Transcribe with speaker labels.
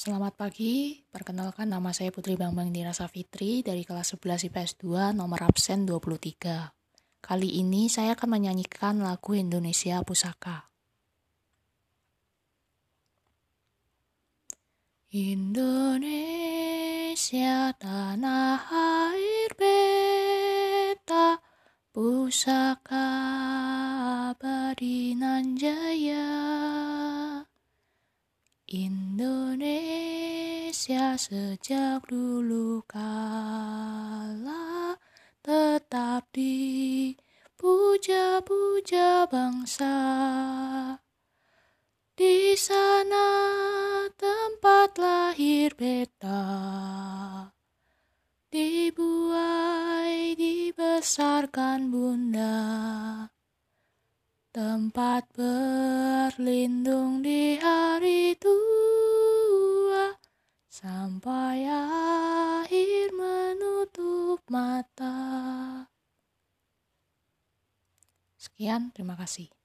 Speaker 1: Selamat pagi, perkenalkan nama saya Putri Bambang Dira Safitri dari kelas 11 IPS 2 nomor absen 23. Kali ini saya akan menyanyikan lagu Indonesia Pusaka. Indonesia tanah air beta pusaka Indonesia sejak dulu kala tetap dipuja-puja bangsa. Di sana tempat lahir beta, dibuai dibesarkan bunda tempat berlindung di tua sampai akhir menutup mata. Sekian, terima kasih.